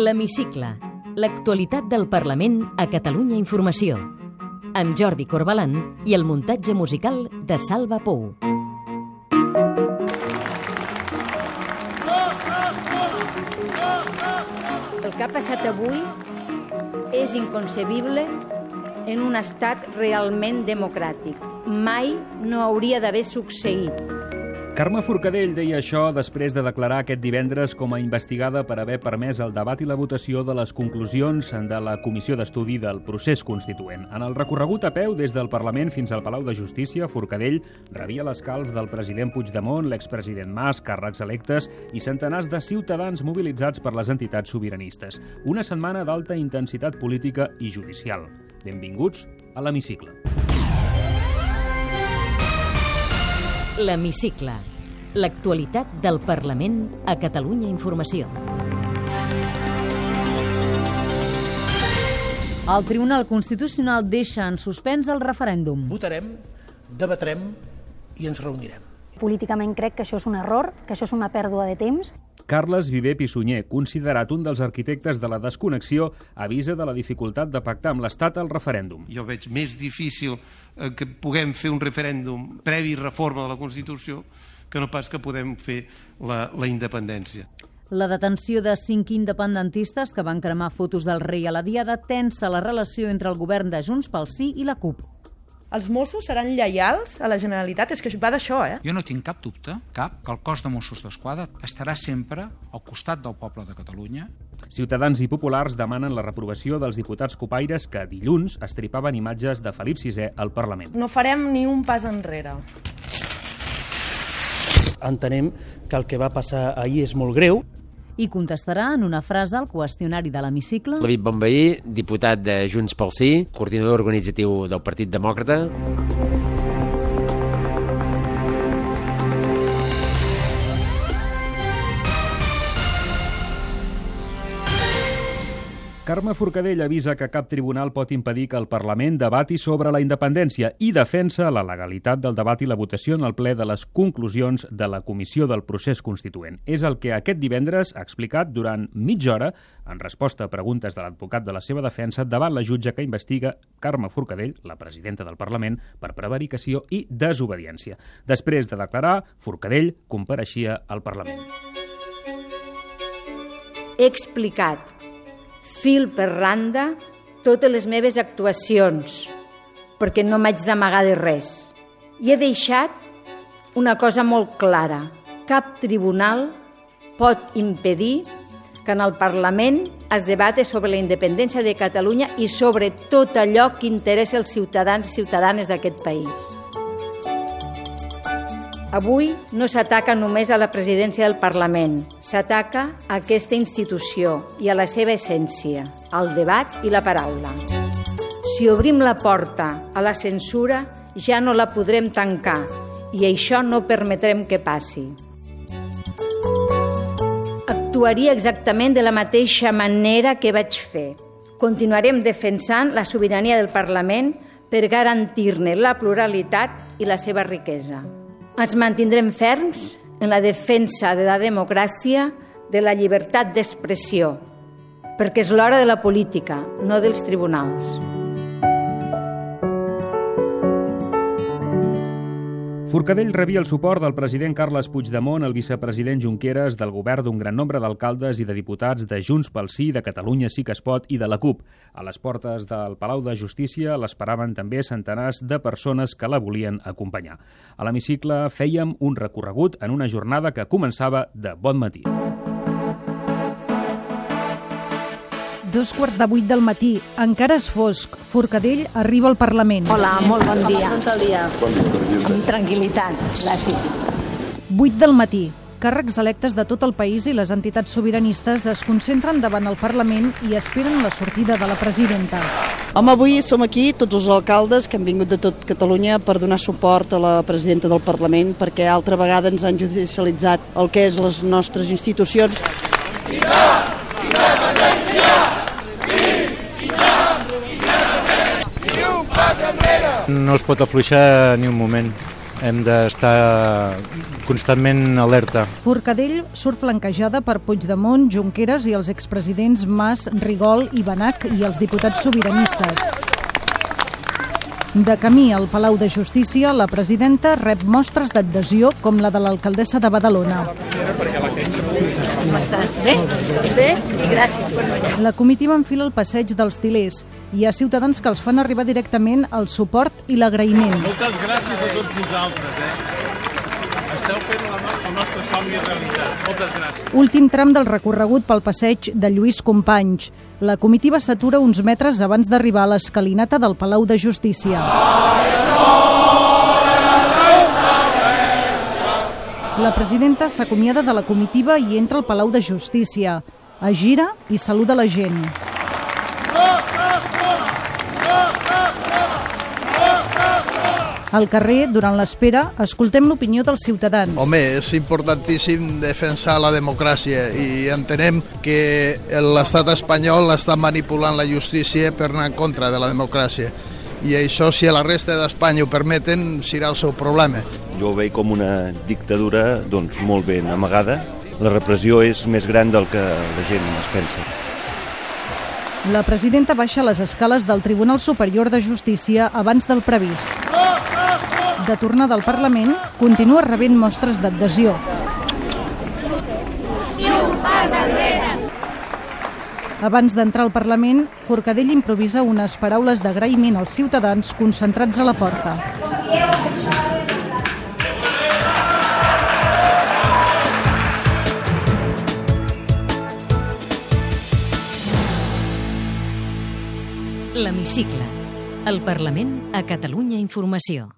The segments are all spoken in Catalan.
L'Hemicicle. L'actualitat del Parlament a Catalunya Informació. Amb Jordi Corbalan i el muntatge musical de Salva Pou. El que ha passat avui és inconcebible en un estat realment democràtic. Mai no hauria d'haver succeït. Carme Forcadell deia això després de declarar aquest divendres com a investigada per haver permès el debat i la votació de les conclusions de la Comissió d'Estudi del Procés Constituent. En el recorregut a peu des del Parlament fins al Palau de Justícia, Forcadell rebia l'escalf del president Puigdemont, l'expresident Mas, càrrecs electes i centenars de ciutadans mobilitzats per les entitats sobiranistes. Una setmana d'alta intensitat política i judicial. Benvinguts a l'Hemicicle. L'Hemicicle. L'actualitat del Parlament a Catalunya Informació. El Tribunal Constitucional deixa en suspens el referèndum. Votarem, debatrem i ens reunirem. Políticament crec que això és un error, que això és una pèrdua de temps. Carles Viver Pissunyer, considerat un dels arquitectes de la desconnexió, avisa de la dificultat de pactar amb l'Estat el referèndum. Jo veig més difícil que puguem fer un referèndum previ reforma de la Constitució que no pas que podem fer la, la independència. La detenció de cinc independentistes que van cremar fotos del rei a la Diada tensa la relació entre el govern de Junts pel Sí i la CUP. Els Mossos seran lleials a la Generalitat? És que va d'això, eh? Jo no tinc cap dubte, cap, que el cos de Mossos d'Esquadra estarà sempre al costat del poble de Catalunya. Ciutadans i populars demanen la reprovació dels diputats copaires que dilluns estripaven imatges de Felip VI al Parlament. No farem ni un pas enrere. Entenem que el que va passar ahir és molt greu. I contestarà en una frase al qüestionari de l'hemicicle. David Bonveí, diputat de Junts pel Sí, coordinador organitzatiu del Partit Demòcrata. Carme Forcadell avisa que cap tribunal pot impedir que el Parlament debati sobre la independència i defensa la legalitat del debat i la votació en el ple de les conclusions de la Comissió del Procés Constituent. És el que aquest divendres ha explicat durant mitja hora en resposta a preguntes de l'advocat de la seva defensa davant la jutge que investiga Carme Forcadell, la presidenta del Parlament, per prevaricació i desobediència. Després de declarar, Forcadell compareixia al Parlament. He explicat fil per randa totes les meves actuacions, perquè no m'haig d'amagar de res. I he deixat una cosa molt clara. Cap tribunal pot impedir que en el Parlament es debate sobre la independència de Catalunya i sobre tot allò que interessa els ciutadans i ciutadanes d'aquest país. Avui no s'ataca només a la presidència del Parlament, s'ataca a aquesta institució i a la seva essència, al debat i la paraula. Si obrim la porta a la censura, ja no la podrem tancar i això no permetrem que passi. Actuaria exactament de la mateixa manera que vaig fer. Continuarem defensant la sobirania del Parlament per garantir-ne la pluralitat i la seva riquesa. Ens mantindrem ferms en la defensa de la democràcia, de la llibertat d'expressió, perquè és l'hora de la política, no dels tribunals. Forcadell rebia el suport del president Carles Puigdemont, el vicepresident Junqueras, del govern d'un gran nombre d'alcaldes i de diputats de Junts pel Sí, de Catalunya Sí que es pot i de la CUP. A les portes del Palau de Justícia l'esperaven també centenars de persones que la volien acompanyar. A l'hemicicle fèiem un recorregut en una jornada que començava de bon matí. Dos quarts de vuit del matí. Encara és fosc. Forcadell arriba al Parlament. Hola, molt bon dia. Bon dia. Amb tranquil·litat. Gràcies. 8 del matí. Càrrecs electes de tot el país i les entitats sobiranistes es concentren davant el Parlament i esperen la sortida de la presidenta. Home, avui som aquí, tots els alcaldes que han vingut de tot Catalunya per donar suport a la presidenta del Parlament perquè altra vegada ens han judicialitzat el que és les nostres institucions. Viva! Independència! No es pot afluixar ni un moment. hem d'estar constantment alerta. Forcadell surt flanquejada per Puigdemont, Junqueras i els expresidents Mas, Rigol i Benac i els diputats sobiranistes. De camí al Palau de Justícia, la presidenta rep mostres d'adhesió com la de l'alcaldessa de Badalona. Bé, bé i gràcies per venir. La comitiva enfila el passeig dels tilers. Hi ha ciutadans que els fan arribar directament el suport i l'agraïment. Moltes gràcies a tots vosaltres, eh? Esteu fent la, no- el nostre somni realitat. Moltes gràcies. Últim tram del recorregut pel passeig de Lluís Companys. La comitiva s'atura uns metres abans d'arribar a l'escalinata del Palau de Justícia. La presidenta s'acomiada de la comitiva i entra al Palau de Justícia. Es gira i saluda la gent. Al carrer, durant l'espera, escoltem l'opinió dels ciutadans. Home, és importantíssim defensar la democràcia i entenem que l'estat espanyol està manipulant la justícia per anar en contra de la democràcia. I això, si a la resta d'Espanya ho permeten, serà el seu problema. Jo ho veig com una dictadura doncs, molt ben amagada. La repressió és més gran del que la gent es pensa. La presidenta baixa les escales del Tribunal Superior de Justícia abans del previst. De tornada al Parlament, continua rebent mostres d'adhesió. Abans d'entrar al Parlament, Forcadell improvisa unes paraules d'agraïment als ciutadans concentrats a la porta. L'Hemicicle. El Parlament a Catalunya Informació.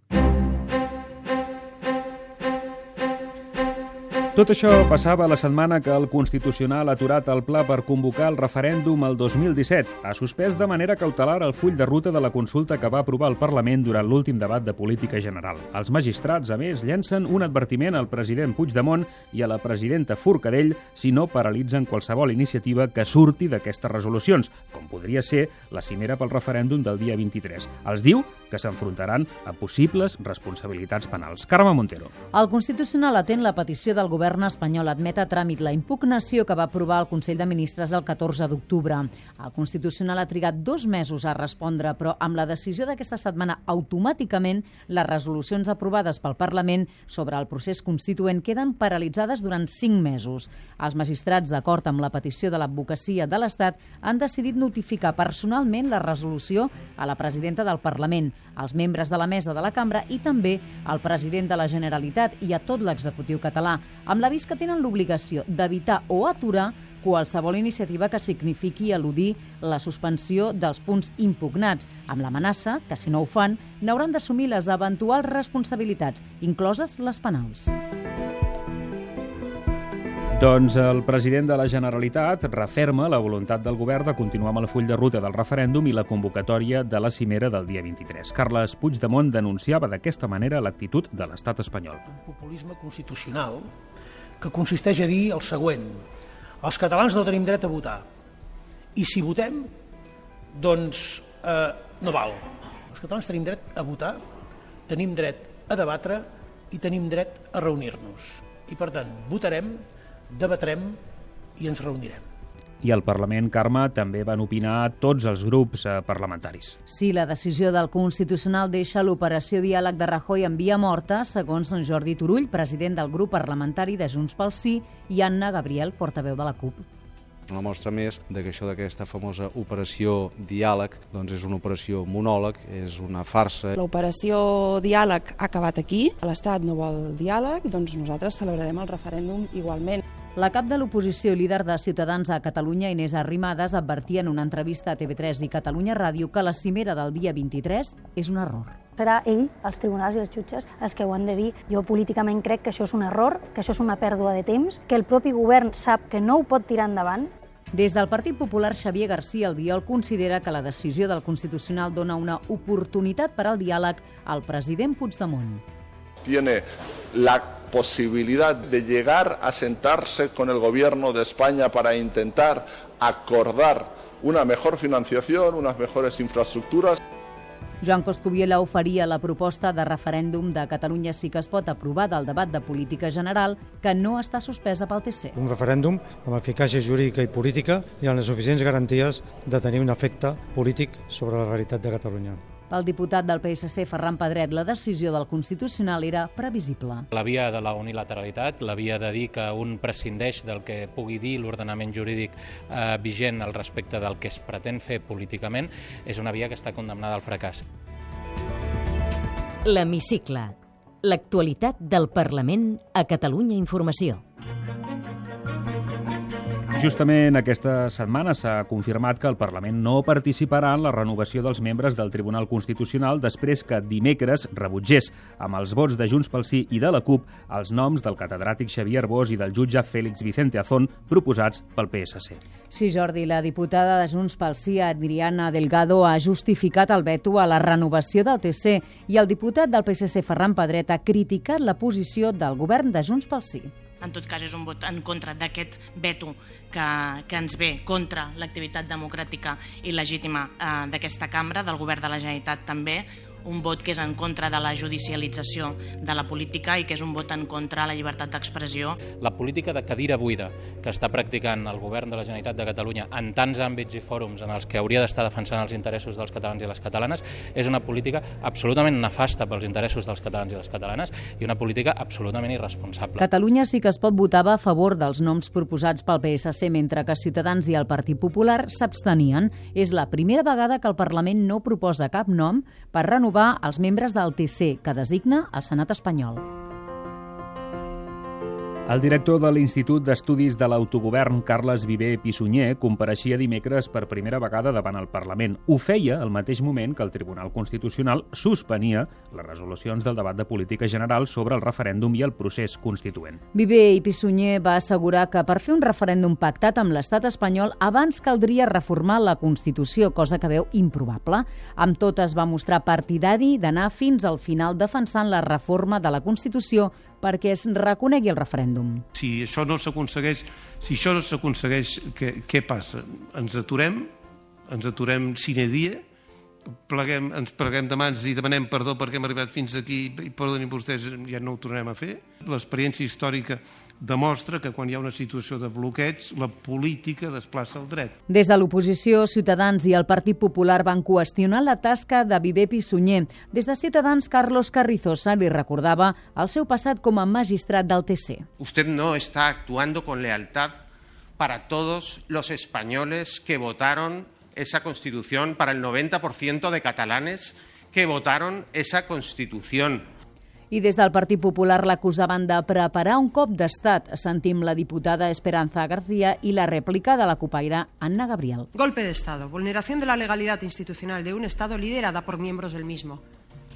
Tot això passava la setmana que el Constitucional ha aturat el pla per convocar el referèndum el 2017. Ha suspès de manera cautelar el full de ruta de la consulta que va aprovar el Parlament durant l'últim debat de política general. Els magistrats, a més, llencen un advertiment al president Puigdemont i a la presidenta Forcadell si no paralitzen qualsevol iniciativa que surti d'aquestes resolucions, com podria ser la cimera pel referèndum del dia 23. Els diu que s'enfrontaran a possibles responsabilitats penals. Carme Montero. El Constitucional atén la petició del govern espanyol admet a tràmit la impugnació que va aprovar el Consell de Ministres el 14 d'octubre. El Constitucional ha trigat dos mesos a respondre, però amb la decisió d'aquesta setmana automàticament les resolucions aprovades pel Parlament sobre el procés constituent queden paralitzades durant cinc mesos. Els magistrats, d'acord amb la petició de l'advocacia de l'Estat, han decidit notificar personalment la resolució a la presidenta del Parlament, als membres de la mesa de la cambra i també al president de la Generalitat i a tot l'executiu català, amb l'avís que tenen l'obligació d'evitar o aturar qualsevol iniciativa que signifiqui eludir la suspensió dels punts impugnats, amb l'amenaça que, si no ho fan, n'hauran d'assumir les eventuals responsabilitats, incloses les penals. Doncs el president de la Generalitat referma la voluntat del govern de continuar amb el full de ruta del referèndum i la convocatòria de la cimera del dia 23. Carles Puigdemont denunciava d'aquesta manera l'actitud de l'estat espanyol. populisme constitucional que consisteix a dir el següent. Els catalans no tenim dret a votar. I si votem, doncs eh, no val. Els catalans tenim dret a votar, tenim dret a debatre i tenim dret a reunir-nos. I per tant, votarem, debatrem i ens reunirem. I al Parlament, Carme, també van opinar tots els grups eh, parlamentaris. Si la decisió del Constitucional deixa l'operació diàleg de Rajoy en via morta, segons en Jordi Turull, president del grup parlamentari de Junts pel Sí, i Anna Gabriel, portaveu de la CUP. Una mostra més de que això d'aquesta famosa operació diàleg doncs és una operació monòleg, és una farsa. L'operació diàleg ha acabat aquí, l'Estat no vol diàleg, doncs nosaltres celebrarem el referèndum igualment. La cap de l'oposició i líder de Ciutadans a Catalunya, Inés Arrimadas, advertia en una entrevista a TV3 i Catalunya Ràdio que la cimera del dia 23 és un error. Serà ell, els tribunals i els jutges, els que ho han de dir. Jo políticament crec que això és un error, que això és una pèrdua de temps, que el propi govern sap que no ho pot tirar endavant. Des del Partit Popular, Xavier García Albiol considera que la decisió del Constitucional dona una oportunitat per al diàleg al president Puigdemont. Tiene la posibilidad de llegar a sentarse con el gobierno de España para intentar acordar una mejor financiación, unas mejores infraestructuras. Joan Coscubiela oferia la proposta de referèndum de Catalunya sí que es pot aprovar del debat de política general que no està suspesa pel TC. Un referèndum amb eficàcia jurídica i política i amb les suficients garanties de tenir un efecte polític sobre la realitat de Catalunya. Pel diputat del PSC, Ferran Pedret, la decisió del Constitucional era previsible. La via de la unilateralitat, la via de dir que un prescindeix del que pugui dir l'ordenament jurídic eh, vigent al respecte del que es pretén fer políticament, és una via que està condemnada al fracàs. L'Hemicicle. L'actualitat del Parlament a Catalunya Informació. Justament aquesta setmana s'ha confirmat que el Parlament no participarà en la renovació dels membres del Tribunal Constitucional després que dimecres rebutgés amb els vots de Junts pel Sí i de la CUP els noms del catedràtic Xavier Arbós i del jutge Félix Vicente Azón proposats pel PSC. Sí, Jordi, la diputada de Junts pel Sí, Adriana Delgado, ha justificat el veto a la renovació del TC i el diputat del PSC, Ferran Pedret, ha criticat la posició del govern de Junts pel Sí en tot cas és un vot en contra d'aquest veto que, que ens ve contra l'activitat democràtica i legítima eh, d'aquesta cambra, del govern de la Generalitat també, un vot que és en contra de la judicialització de la política i que és un vot en contra de la llibertat d'expressió. La política de cadira buida que està practicant el govern de la Generalitat de Catalunya en tants àmbits i fòrums en els que hauria d'estar defensant els interessos dels catalans i les catalanes és una política absolutament nefasta pels interessos dels catalans i les catalanes i una política absolutament irresponsable. Catalunya sí que es pot votava a favor dels noms proposats pel PSC, mentre que Ciutadans i el Partit Popular s'abstenien. És la primera vegada que el Parlament no proposa cap nom per renovar els membres del TC, que designa el Senat espanyol. El director de l'Institut d'Estudis de l'Autogovern, Carles Viver Pissunyer, compareixia dimecres per primera vegada davant el Parlament. Ho feia al mateix moment que el Tribunal Constitucional suspenia les resolucions del debat de política general sobre el referèndum i el procés constituent. Viver i Pissunyer va assegurar que per fer un referèndum pactat amb l'estat espanyol abans caldria reformar la Constitució, cosa que veu improbable. Amb tot es va mostrar partidari d'anar fins al final defensant la reforma de la Constitució perquè es reconegui el referèndum. Si això no s'aconsegueix, si això no s'aconsegueix, què, què passa? Ens aturem, ens aturem sine die, pleguem, ens pleguem de mans i demanem perdó perquè hem arribat fins aquí i perdonin vostès, ja no ho tornem a fer. L'experiència històrica demostra que quan hi ha una situació de bloqueig, la política desplaça el dret. Des de l'oposició, Ciutadans i el Partit Popular van qüestionar la tasca de Viver Pissunyer. Des de Ciutadans, Carlos Carrizosa li recordava el seu passat com a magistrat del TC. Usted no está actuando con lealtad para todos los españoles que votaron esa Constitución, para el 90% de catalanes que votaron esa Constitución. I des del Partit Popular l'acusaven de preparar un cop d'estat. Sentim la diputada Esperanza García i la rèplica de la copaire Anna Gabriel. Golpe de Estado, vulneración de la legalidad institucional de un Estado liderada por miembros del mismo.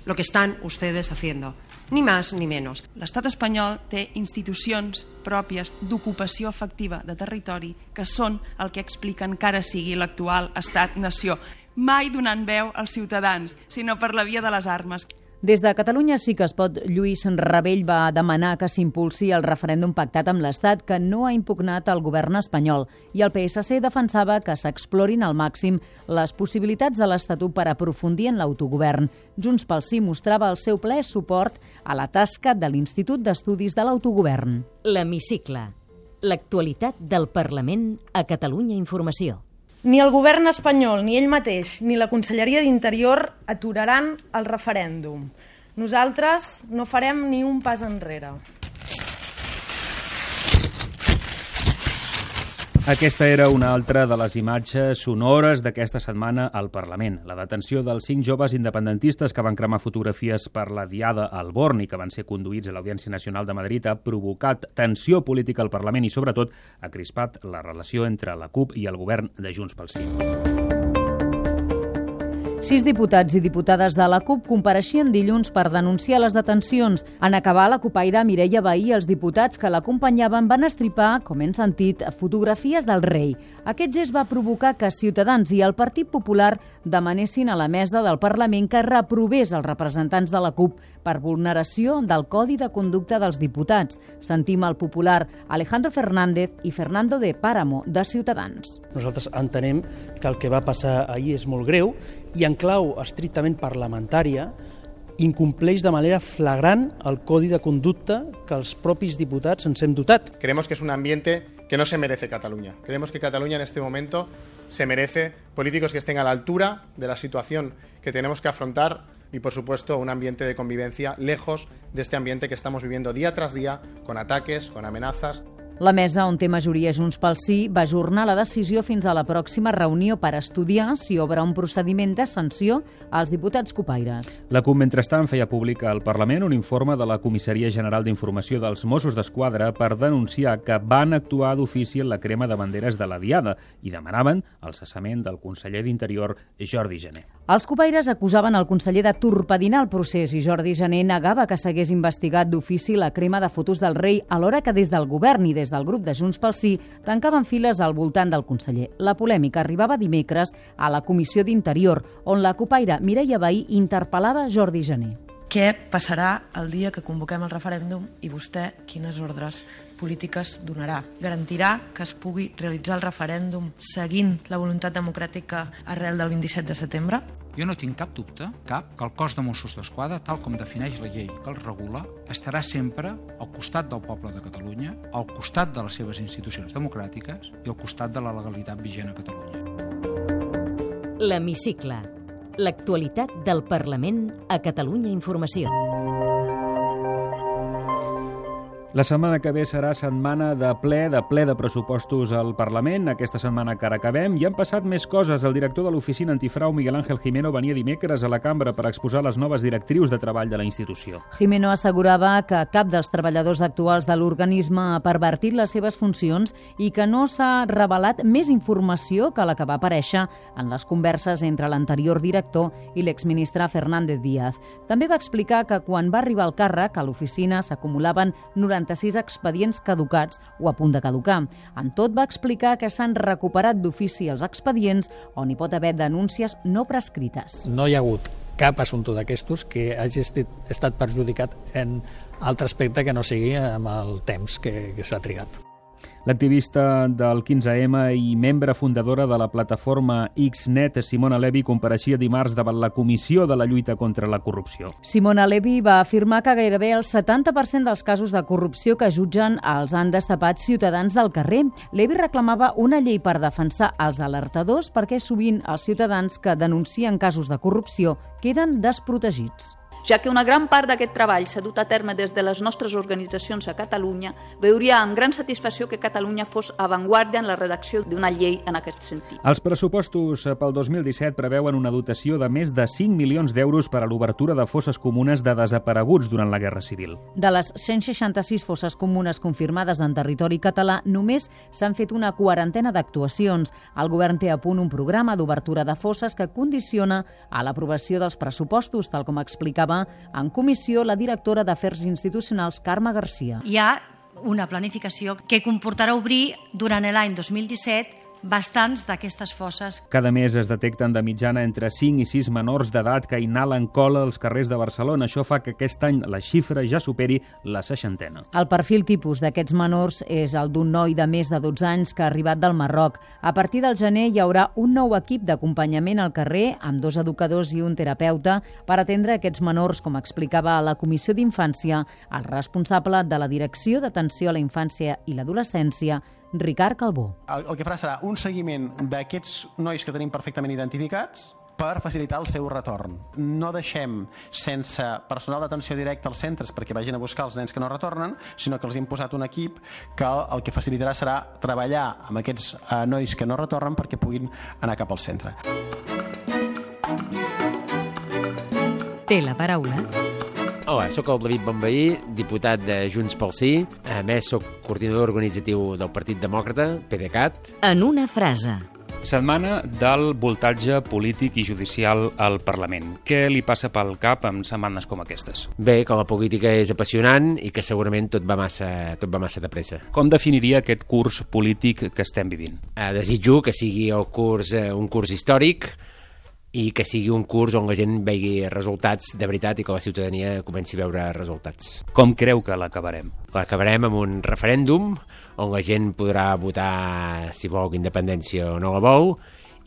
Lo que están ustedes haciendo. Ni más ni menos. L'estat espanyol té institucions pròpies d'ocupació efectiva de territori que són el que expliquen que ara sigui l'actual estat-nació, mai donant veu als ciutadans, sinó per la via de les armes. Des de Catalunya sí que es pot, Lluís Rebell va demanar que s'impulsi el referèndum pactat amb l'Estat que no ha impugnat el govern espanyol i el PSC defensava que s'explorin al màxim les possibilitats de l'Estatut per aprofundir en l'autogovern. Junts pel Sí mostrava el seu ple suport a la tasca de l'Institut d'Estudis de l'Autogovern. L'Hemicicle. L'actualitat del Parlament a Catalunya Informació. Ni el govern espanyol, ni ell mateix, ni la Conselleria d'Interior aturaran el referèndum. Nosaltres no farem ni un pas enrere. Aquesta era una altra de les imatges sonores d'aquesta setmana al Parlament. La detenció dels cinc joves independentistes que van cremar fotografies per la Diada al Born i que van ser conduïts a l'Audiència Nacional de Madrid ha provocat tensió política al Parlament i, sobretot, ha crispat la relació entre la CUP i el govern de Junts pel Sí. Sis diputats i diputades de la CUP compareixien dilluns per denunciar les detencions. En acabar, la copaire Mireia Bahí i els diputats que l'acompanyaven van estripar, com hem sentit, fotografies del rei. Aquest gest va provocar que Ciutadans i el Partit Popular demanessin a la mesa del Parlament que reprovés els representants de la CUP per vulneració del Codi de Conducta dels Diputats. Sentim el popular Alejandro Fernández i Fernando de Páramo, de Ciutadans. Nosaltres entenem que el que va passar ahir és molt greu i en clau estrictament parlamentària incompleix de manera flagrant el codi de conducta que els propis diputats ens hem dotat. Creemos que es un ambiente que no se merece Cataluña. Creemos que Cataluña en este momento se merece políticos que estén a la altura de la situación que tenemos que afrontar y, por supuesto, un ambiente de convivencia lejos de este ambiente que estamos viviendo día tras día, con ataques, con amenazas. La mesa, on té majoria Junts pel Sí, va ajornar la decisió fins a la pròxima reunió per estudiar si obre un procediment de sanció als diputats copaires. La CUP, mentrestant, feia públic al Parlament un informe de la Comissaria General d'Informació dels Mossos d'Esquadra per denunciar que van actuar d'ofici en la crema de banderes de la Diada i demanaven el cessament del conseller d'Interior, Jordi Gené. Els copaires acusaven el conseller de torpedinar el procés i Jordi Gené negava que s'hagués investigat d'ofici la crema de fotos del rei alhora que des del govern i des des del grup de Junts pel Sí tancaven files al voltant del conseller. La polèmica arribava dimecres a la Comissió d'Interior, on la copaire Mireia Bahí interpel·lava Jordi Gené. Què passarà el dia que convoquem el referèndum i vostè quines ordres polítiques donarà? Garantirà que es pugui realitzar el referèndum seguint la voluntat democràtica arrel del 27 de setembre? Jo no tinc cap dubte, cap, que el cos de Mossos d'Esquadra, tal com defineix la llei que el regula, estarà sempre al costat del poble de Catalunya, al costat de les seves institucions democràtiques i al costat de la legalitat vigent a Catalunya. L'Hemicicle. L'actualitat del Parlament a Catalunya Informació. La setmana que ve serà setmana de ple, de ple de pressupostos al Parlament. Aquesta setmana que ara acabem. I han passat més coses. El director de l'oficina antifrau, Miguel Ángel Jimeno, venia dimecres a la cambra per exposar les noves directrius de treball de la institució. Jimeno assegurava que cap dels treballadors actuals de l'organisme ha pervertit les seves funcions i que no s'ha revelat més informació que la que va aparèixer en les converses entre l'anterior director i l'exministre Fernández Díaz. També va explicar que quan va arribar al càrrec a l'oficina s'acumulaven 90 46 expedients caducats o a punt de caducar. En tot va explicar que s'han recuperat d'ofici els expedients on hi pot haver denúncies no prescrites. No hi ha hagut cap assumpte d'aquestos que hagi estat perjudicat en altre aspecte que no sigui amb el temps que, que s'ha trigat. L'activista del 15M i membre fundadora de la plataforma Xnet, Simona Levi, compareixia dimarts davant la Comissió de la Lluita contra la Corrupció. Simona Levi va afirmar que gairebé el 70% dels casos de corrupció que jutgen els han destapat ciutadans del carrer. Levi reclamava una llei per defensar els alertadors perquè sovint els ciutadans que denuncien casos de corrupció queden desprotegits ja que una gran part d'aquest treball s'ha dut a terme des de les nostres organitzacions a Catalunya, veuria amb gran satisfacció que Catalunya fos avantguàrdia en la redacció d'una llei en aquest sentit. Els pressupostos pel 2017 preveuen una dotació de més de 5 milions d'euros per a l'obertura de fosses comunes de desapareguts durant la Guerra Civil. De les 166 fosses comunes confirmades en territori català, només s'han fet una quarantena d'actuacions. El govern té a punt un programa d'obertura de fosses que condiciona a l'aprovació dels pressupostos, tal com explicava en comissió la directora d'Afers Institucionals, Carme Garcia. Hi ha una planificació que comportarà obrir durant l'any 2017 bastants d'aquestes fosses. Cada mes es detecten de mitjana entre 5 i 6 menors d'edat que inhalen cola als carrers de Barcelona. Això fa que aquest any la xifra ja superi la seixantena. El perfil tipus d'aquests menors és el d'un noi de més de 12 anys que ha arribat del Marroc. A partir del gener hi haurà un nou equip d'acompanyament al carrer amb dos educadors i un terapeuta per atendre aquests menors, com explicava a la Comissió d'Infància el responsable de la Direcció d'Atenció a la Infància i l'Adolescència, Ricard Calbó. El, el que farà serà un seguiment d'aquests nois que tenim perfectament identificats per facilitar el seu retorn. No deixem sense personal d'atenció directa als centres perquè vagin a buscar els nens que no retornen, sinó que els hem posat un equip que el que facilitarà serà treballar amb aquests eh, nois que no retornen perquè puguin anar cap al centre. Té la paraula Hola, sóc el David Bonveí, diputat de Junts pel Sí. A més, sóc coordinador organitzatiu del Partit Demòcrata, PDeCAT. En una frase. Setmana del voltatge polític i judicial al Parlament. Què li passa pel cap en setmanes com aquestes? Bé, que la política és apassionant i que segurament tot va massa, tot va massa de pressa. Com definiria aquest curs polític que estem vivint? Eh, desitjo que sigui el curs, eh, un curs històric, i que sigui un curs on la gent vegi resultats de veritat i que la ciutadania comenci a veure resultats. Com creu que l'acabarem? L'acabarem amb un referèndum on la gent podrà votar si vol independència o no la vol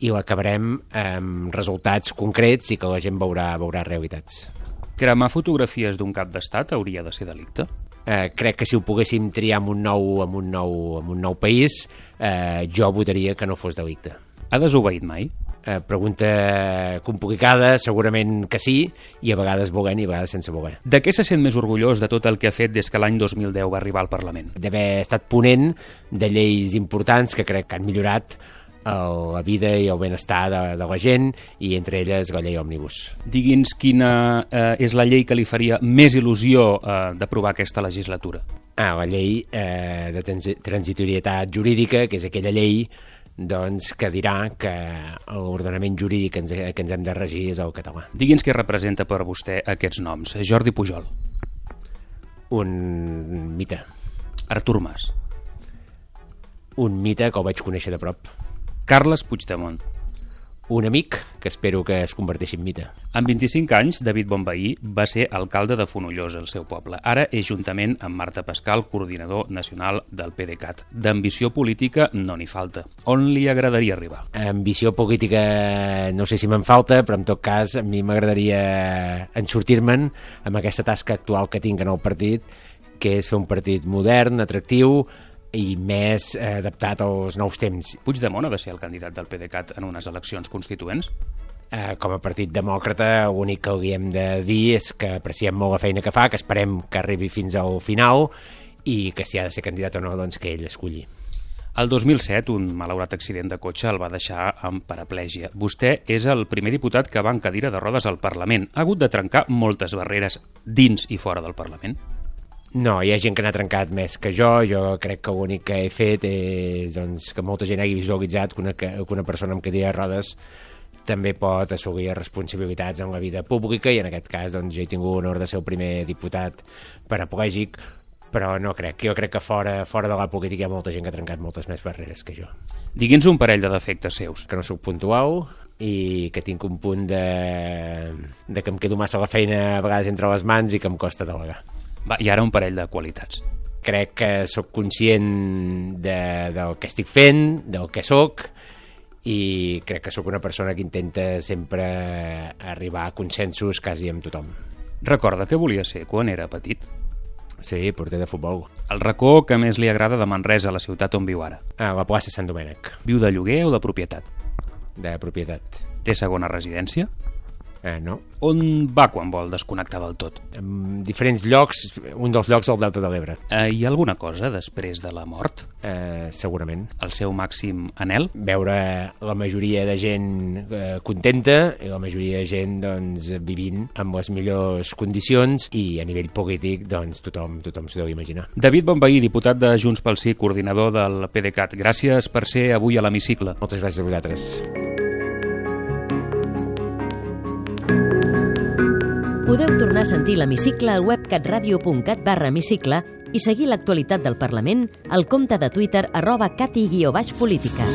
i l'acabarem amb resultats concrets i que la gent veurà, veurà realitats. Cremar fotografies d'un cap d'estat hauria de ser delicte? Eh, crec que si ho poguéssim triar amb un nou, amb un nou, amb un nou país, eh, jo votaria que no fos delicte. Ha desobeït mai? Eh, pregunta complicada, segurament que sí, i a vegades volent i a vegades sense voler. De què se sent més orgullós de tot el que ha fet des que l'any 2010 va arribar al Parlament? D'haver estat ponent de lleis importants que crec que han millorat el, la vida i el benestar de, de la gent i entre elles la llei òmnibus. Digui'ns quina eh, és la llei que li faria més il·lusió eh, d'aprovar aquesta legislatura. Ah, la llei eh, de transi transitorietat jurídica, que és aquella llei doncs, que dirà que l'ordenament jurídic que ens, que ens hem de regir és el català. Digui'ns què representa per vostè aquests noms. Jordi Pujol. Un mite. Artur Mas. Un mite que el vaig conèixer de prop. Carles Puigdemont. Un amic que espero que es converteixi en mite. Amb 25 anys, David Bonveí va ser alcalde de Fonollosa, el seu poble. Ara és juntament amb Marta Pascal, coordinador nacional del PDeCAT. D'ambició política no n'hi falta. On li agradaria arribar? Ambició política no sé si me'n falta, però en tot cas a mi m'agradaria ensortir-me'n amb aquesta tasca actual que tinc en el partit, que és fer un partit modern, atractiu, i més eh, adaptat als nous temps. Puigdemont ha de ser el candidat del PDeCAT en unes eleccions constituents? Eh, com a partit demòcrata, l'únic que hauríem de dir és que apreciem molt la feina que fa, que esperem que arribi fins al final i que si ha de ser candidat o no, doncs que ell escolli. El 2007, un malaurat accident de cotxe el va deixar amb paraplègia. Vostè és el primer diputat que va en cadira de rodes al Parlament. Ha hagut de trencar moltes barreres dins i fora del Parlament? No, hi ha gent que n'ha trencat més que jo. Jo crec que l'únic que he fet és doncs, que molta gent hagi visualitzat que una, que una persona amb cadira de rodes també pot assolir responsabilitats en la vida pública i en aquest cas doncs, jo he tingut l'honor de ser el primer diputat paraplègic però no crec. Jo crec que fora, fora de la política hi ha molta gent que ha trencat moltes més barreres que jo. Digui'ns un parell de defectes seus. Que no sóc puntual i que tinc un punt de, de que em quedo massa la feina a vegades entre les mans i que em costa delegar. Va, I ara un parell de qualitats. Crec que sóc conscient de, del que estic fent, del que sóc, i crec que sóc una persona que intenta sempre arribar a consensos quasi amb tothom. Recorda què volia ser quan era petit? Sí, porter de futbol. El racó que més li agrada de Manresa, la ciutat on viu ara? A la plaça Sant Domènec. Viu de lloguer o de propietat? De propietat. Té segona residència? Eh, no. On va quan vol desconnectar del tot? En diferents llocs, un dels llocs al Delta de l'Ebre. Eh, hi ha alguna cosa després de la mort? Eh, segurament. El seu màxim anel? Veure la majoria de gent eh, contenta i la majoria de gent doncs, vivint amb les millors condicions i a nivell polític doncs, tothom, tothom s'ho deu imaginar. David Bonveí, diputat de Junts pel Sí, coordinador del PDeCAT. Gràcies per ser avui a l'hemicicle. Moltes gràcies a vosaltres. Podeu tornar a sentir l'hemicicle al web catradio.cat barra hemicicle i seguir l'actualitat del Parlament al compte de Twitter arroba cati-política.